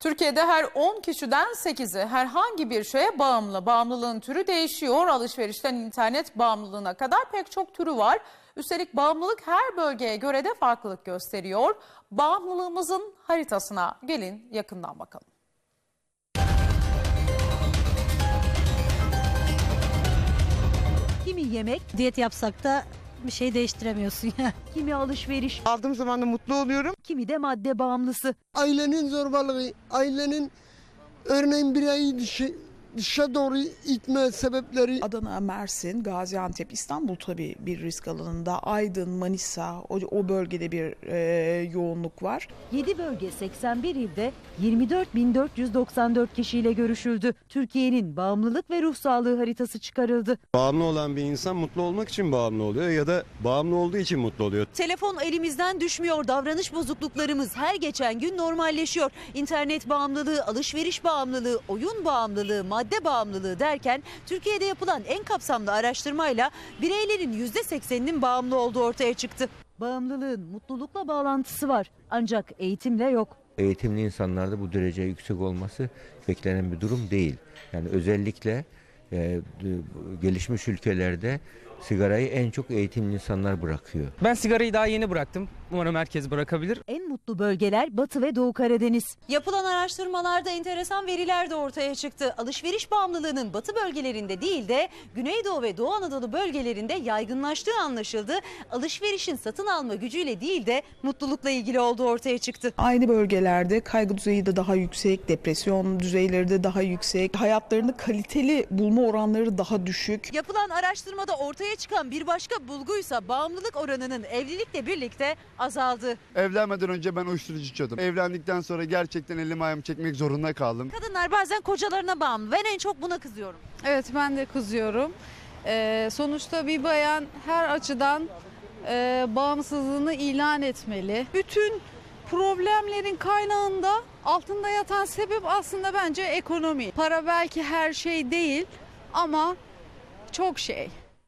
Türkiye'de her 10 kişiden 8'i herhangi bir şeye bağımlı. Bağımlılığın türü değişiyor. Alışverişten internet bağımlılığına kadar pek çok türü var. Üstelik bağımlılık her bölgeye göre de farklılık gösteriyor. Bağımlılığımızın haritasına gelin yakından bakalım. Kimi yemek, Diyet yapsak da bir şey değiştiremiyorsun ya. kimi alışveriş, Aldığım zaman da mutlu oluyorum. kimi de madde bağımlısı. ailenin zorbalığı, ailenin örneğin bireyi dışa, dışa doğru itme sebepleri Adana, Mersin, Gaziantep, İstanbul tabii bir risk alanında. Aydın, Manisa o, o bölgede bir e, yoğunluk var. 7 bölge 81 ilde 24.494 kişiyle görüşüldü. Türkiye'nin bağımlılık ve ruh sağlığı haritası çıkarıldı. Bağımlı olan bir insan mutlu olmak için bağımlı oluyor ya da bağımlı olduğu için mutlu oluyor. Telefon elimizden düşmüyor. Davranış bozukluklarımız her geçen gün normalleşiyor. İnternet bağımlılığı, alışveriş bağımlılığı, oyun bağımlılığı, madde bağımlılığı derken Türkiye'de yapılan en kapsamlı araştırmayla bireylerin %80'inin bağımlı olduğu ortaya çıktı. Bağımlılığın mutlulukla bağlantısı var ancak eğitimle yok. eğitimli insanlarda bu derece yüksek olması beklenen bir durum değil. Yani özellikle e, gelişmiş ülkelerde sigarayı en çok eğitimli insanlar bırakıyor. Ben sigarayı daha yeni bıraktım. Umarım herkes bırakabilir. En mutlu bölgeler Batı ve Doğu Karadeniz. Yapılan araştırmalarda enteresan veriler de ortaya çıktı. Alışveriş bağımlılığının batı bölgelerinde değil de Güneydoğu ve Doğu Anadolu bölgelerinde yaygınlaştığı anlaşıldı. Alışverişin satın alma gücüyle değil de mutlulukla ilgili olduğu ortaya çıktı. Aynı bölgelerde kaygı düzeyi de daha yüksek, depresyon düzeyleri de daha yüksek, hayatlarını kaliteli bulma oranları daha düşük. Yapılan araştırmada ortaya çıkan bir başka bulguysa bağımlılık oranının evlilikle birlikte azaldı. Evlenmeden önce ben uyuşturucu içiyordum. Evlendikten sonra gerçekten elim ayağımı çekmek zorunda kaldım. Kadınlar bazen kocalarına bağımlı. Ben en çok buna kızıyorum. Evet ben de kızıyorum. Ee, sonuçta bir bayan her açıdan e, bağımsızlığını ilan etmeli. Bütün problemlerin kaynağında altında yatan sebep aslında bence ekonomi. Para belki her şey değil ama çok şey.